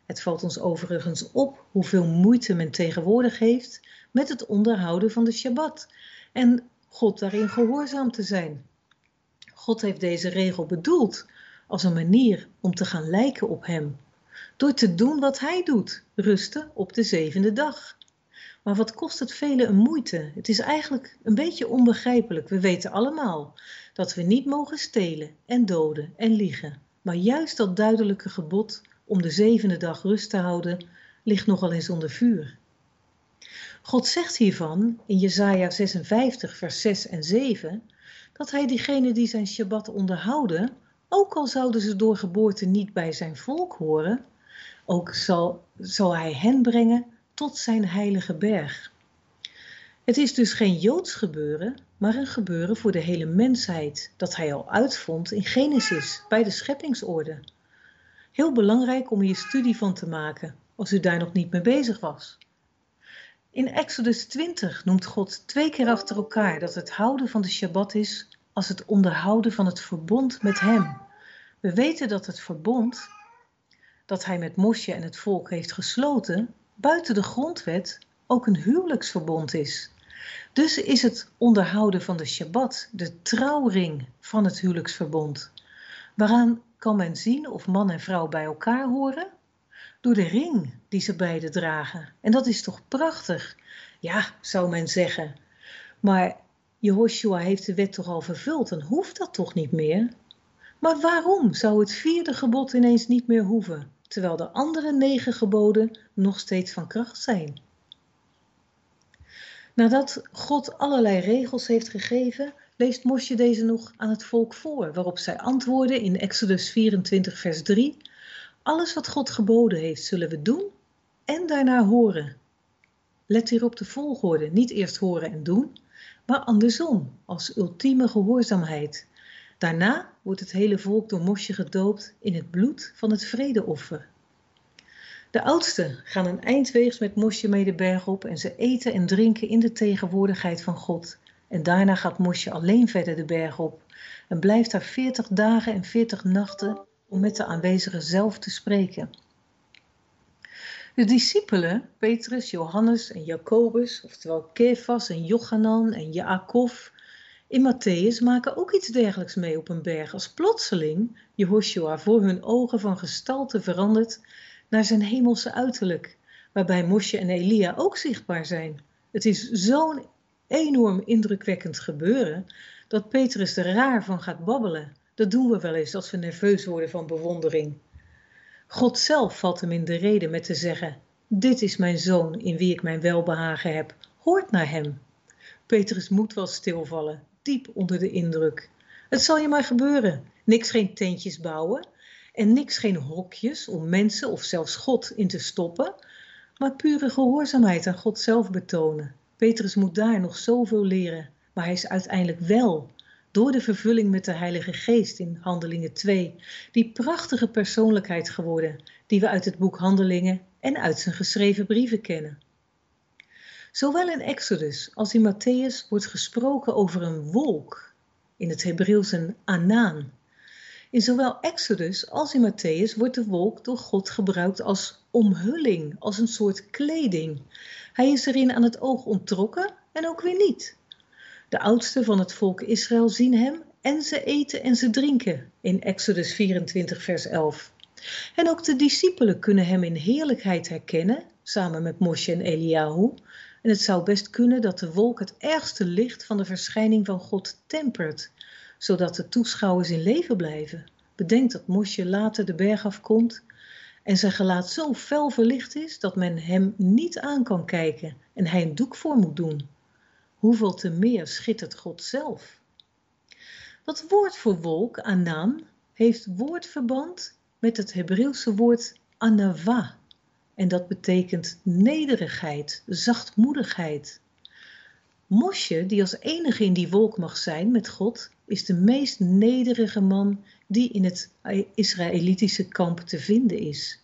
S3: Het valt ons overigens op hoeveel moeite men tegenwoordig heeft met het onderhouden van de Shabbat en God daarin gehoorzaam te zijn. God heeft deze regel bedoeld als een manier om te gaan lijken op Hem, door te doen wat Hij doet, rusten op de zevende dag. Maar wat kost het velen een moeite? Het is eigenlijk een beetje onbegrijpelijk. We weten allemaal dat we niet mogen stelen en doden en liegen. Maar juist dat duidelijke gebod om de zevende dag rust te houden, ligt nogal eens onder vuur. God zegt hiervan in Jesaja 56 vers 6 en 7 dat hij diegenen die zijn Shabbat onderhouden, ook al zouden ze door geboorte niet bij zijn volk horen, ook zal, zal hij hen brengen tot zijn heilige berg. Het is dus geen Joods gebeuren, maar een gebeuren voor de hele mensheid, dat hij al uitvond in Genesis, bij de scheppingsorde. Heel belangrijk om hier studie van te maken, als u daar nog niet mee bezig was. In Exodus 20 noemt God twee keer achter elkaar dat het houden van de Shabbat is als het onderhouden van het verbond met Hem. We weten dat het verbond dat Hij met Mosje en het volk heeft gesloten, buiten de grondwet ook een huwelijksverbond is. Dus is het onderhouden van de Shabbat de trouwring van het huwelijksverbond. Waaraan kan men zien of man en vrouw bij elkaar horen? Door de ring die ze beiden dragen. En dat is toch prachtig? Ja, zou men zeggen. Maar Jehoshua heeft de wet toch al vervuld, dan hoeft dat toch niet meer? Maar waarom zou het vierde gebod ineens niet meer hoeven, terwijl de andere negen geboden nog steeds van kracht zijn? Nadat God allerlei regels heeft gegeven, leest Mosje deze nog aan het volk voor, waarop zij antwoorden in Exodus 24, vers 3: Alles wat God geboden heeft, zullen we doen en daarna horen. Let hier op de volgorde: niet eerst horen en doen, maar andersom, als ultieme gehoorzaamheid. Daarna wordt het hele volk door Mosje gedoopt in het bloed van het vredeoffer. De oudsten gaan een eindweegs met Mosje mee de berg op en ze eten en drinken in de tegenwoordigheid van God. En daarna gaat Mosje alleen verder de berg op en blijft daar veertig dagen en veertig nachten om met de aanwezigen zelf te spreken. De discipelen, Petrus, Johannes en Jacobus, oftewel Kefas en Jochanan en Jacob, in Matthäus maken ook iets dergelijks mee op een berg als plotseling Jehoshua voor hun ogen van gestalte verandert naar zijn hemelse uiterlijk, waarbij Mosje en Elia ook zichtbaar zijn. Het is zo'n enorm indrukwekkend gebeuren dat Petrus er raar van gaat babbelen. Dat doen we wel eens als we nerveus worden van bewondering. God zelf valt hem in de reden met te zeggen: Dit is mijn zoon in wie ik mijn welbehagen heb. Hoort naar hem. Petrus moet wel stilvallen, diep onder de indruk. Het zal je maar gebeuren. Niks geen tentjes bouwen en niks geen hokjes om mensen of zelfs God in te stoppen, maar pure gehoorzaamheid aan God zelf betonen. Petrus moet daar nog zoveel leren, maar hij is uiteindelijk wel door de vervulling met de Heilige Geest in Handelingen 2, die prachtige persoonlijkheid geworden, die we uit het boek Handelingen en uit zijn geschreven brieven kennen. Zowel in Exodus als in Matthäus wordt gesproken over een wolk, in het Hebreeuws een anaan. In zowel Exodus als in Matthäus wordt de wolk door God gebruikt als omhulling, als een soort kleding. Hij is erin aan het oog onttrokken en ook weer niet. De oudsten van het volk Israël zien hem en ze eten en ze drinken in Exodus 24, vers 11. En ook de discipelen kunnen hem in heerlijkheid herkennen, samen met Moshe en Eliahu. En het zou best kunnen dat de wolk het ergste licht van de verschijning van God tempert, zodat de toeschouwers in leven blijven. Bedenk dat Mosje later de berg afkomt en zijn gelaat zo fel verlicht is dat men hem niet aan kan kijken en hij een doek voor moet doen hoeveel te meer schittert God zelf. Dat woord voor wolk, anan, heeft woordverband met het Hebreeuwse woord anava. En dat betekent nederigheid, zachtmoedigheid. Mosje, die als enige in die wolk mag zijn met God, is de meest nederige man die in het Israëlitische kamp te vinden is.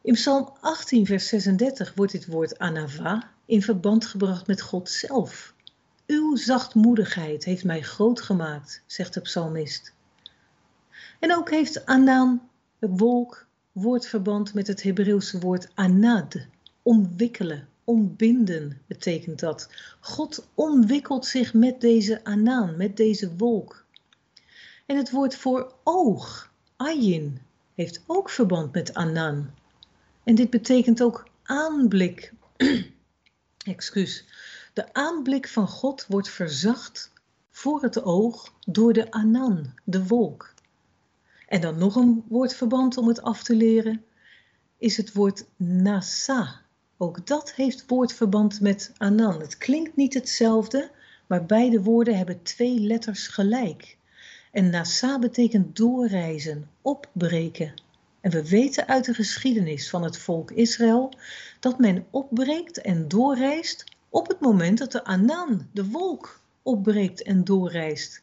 S3: In Psalm 18, vers 36 wordt dit woord anava in verband gebracht met God zelf. Uw zachtmoedigheid heeft mij groot gemaakt, zegt de psalmist. En ook heeft Anan, de wolk, woordverband met het Hebreeuwse woord anad, omwikkelen, ombinden betekent dat. God omwikkelt zich met deze Anan, met deze wolk. En het woord voor oog, ayin, heeft ook verband met Anan. En dit betekent ook aanblik. Excuus. De aanblik van God wordt verzacht voor het oog door de Anan, de wolk. En dan nog een woordverband om het af te leren, is het woord nasa. Ook dat heeft woordverband met Anan. Het klinkt niet hetzelfde, maar beide woorden hebben twee letters gelijk. En nasa betekent doorreizen, opbreken. En we weten uit de geschiedenis van het volk Israël dat men opbreekt en doorreist op het moment dat de Anan, de wolk, opbreekt en doorreist.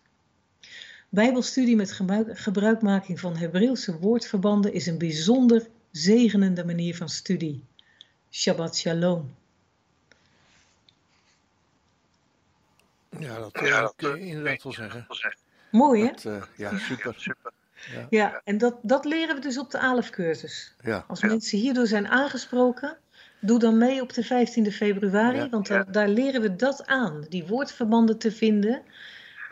S3: Bijbelstudie met gebruikmaking van Hebreeuwse woordverbanden is een bijzonder zegenende manier van studie. Shabbat shalom.
S2: Ja, dat uh, kun je inderdaad wel zeggen.
S3: Mooi hè?
S2: Dat, uh, ja, super. super.
S3: Ja, ja en dat, dat leren we dus op de ALEF-cursus.
S2: Ja.
S3: Als mensen hierdoor zijn aangesproken, doe dan mee op de 15e februari,
S2: Ja.
S3: want daar, daar leren we dat aan. Die woordverbanden te vinden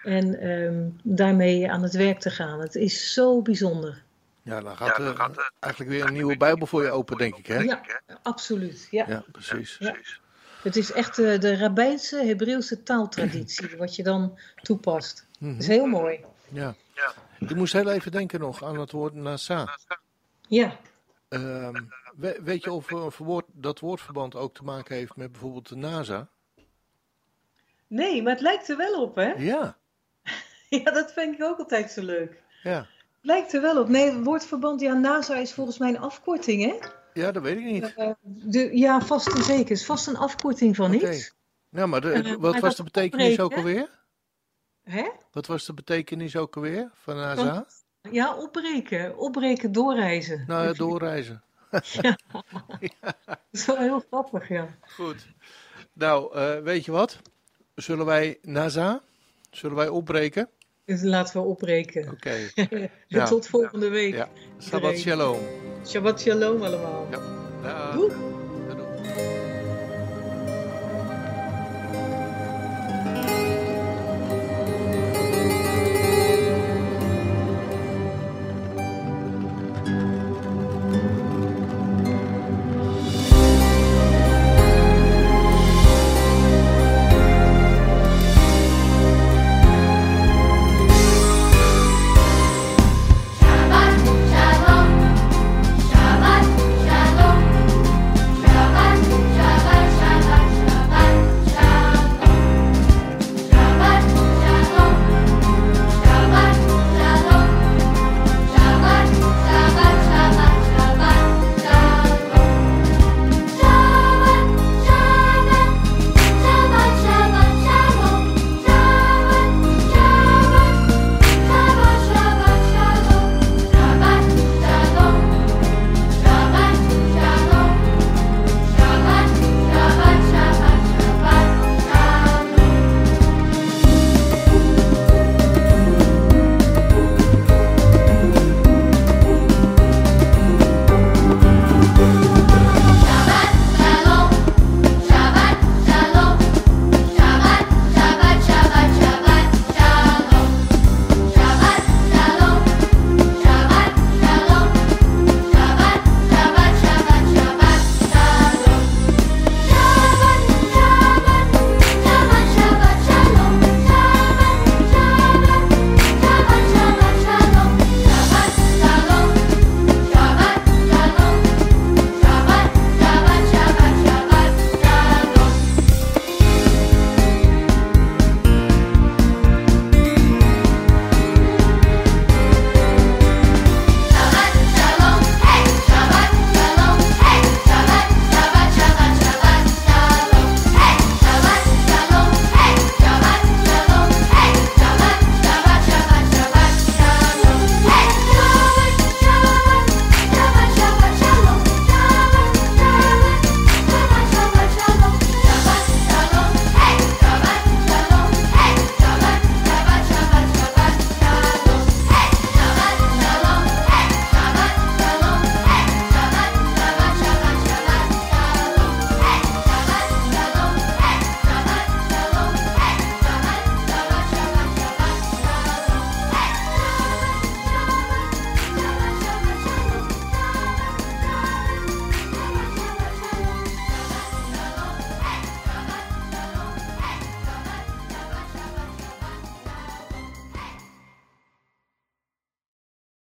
S3: en ehm, daarmee aan het werk te gaan. Het is zo bijzonder.
S2: Ja, dan gaat er eigenlijk weer een nieuwe Bijbel voor je open, denk ik, hè?
S3: Ja, absoluut. Ja.
S2: Ja, precies.
S3: Ja. Het is echt de, de rabbijnse Hebreeuwse taaltraditie wat je dan toepast. Dat is heel mooi.
S2: Ja. Ik moest heel even denken nog aan het woord nasa.
S3: Ja,
S2: Ehm, we- weet je of, of woord, dat woordverband ook te maken heeft met bijvoorbeeld de NASA?
S3: nee, maar het lijkt er wel op, hè?
S2: Ja,
S3: Ja, dat vind ik ook altijd zo leuk.
S2: ja.
S3: Lijkt er wel op. Nee, het woordverband, ja, NASA is volgens mij een afkorting, hè?
S2: Ja, dat weet ik niet.
S3: Eh, de, ja, vast en zeker. Het is vast een afkorting van
S2: Oké.
S3: iets.
S2: Ja, maar de-
S3: Eh,
S2: wat
S3: maar
S2: was
S3: dat
S2: de betekenis ook alweer?
S3: Hè?
S2: Wat was de betekenis ook alweer van NASA?
S3: Ja, opbreken. Opbreken, doorreizen.
S2: Nou, ja,
S3: Dat
S2: doorreizen.
S3: is wel heel grappig, ja.
S2: Goed. Nou, eh, weet je wat? Zullen wij NASA? Zullen wij opbreken?
S3: Dus laten we opbreken.
S2: Oké. Ja.
S3: Tot volgende week.
S2: Ja. Shabbat shalom.
S3: Shabbat shalom allemaal.
S2: Ja.
S3: Doei.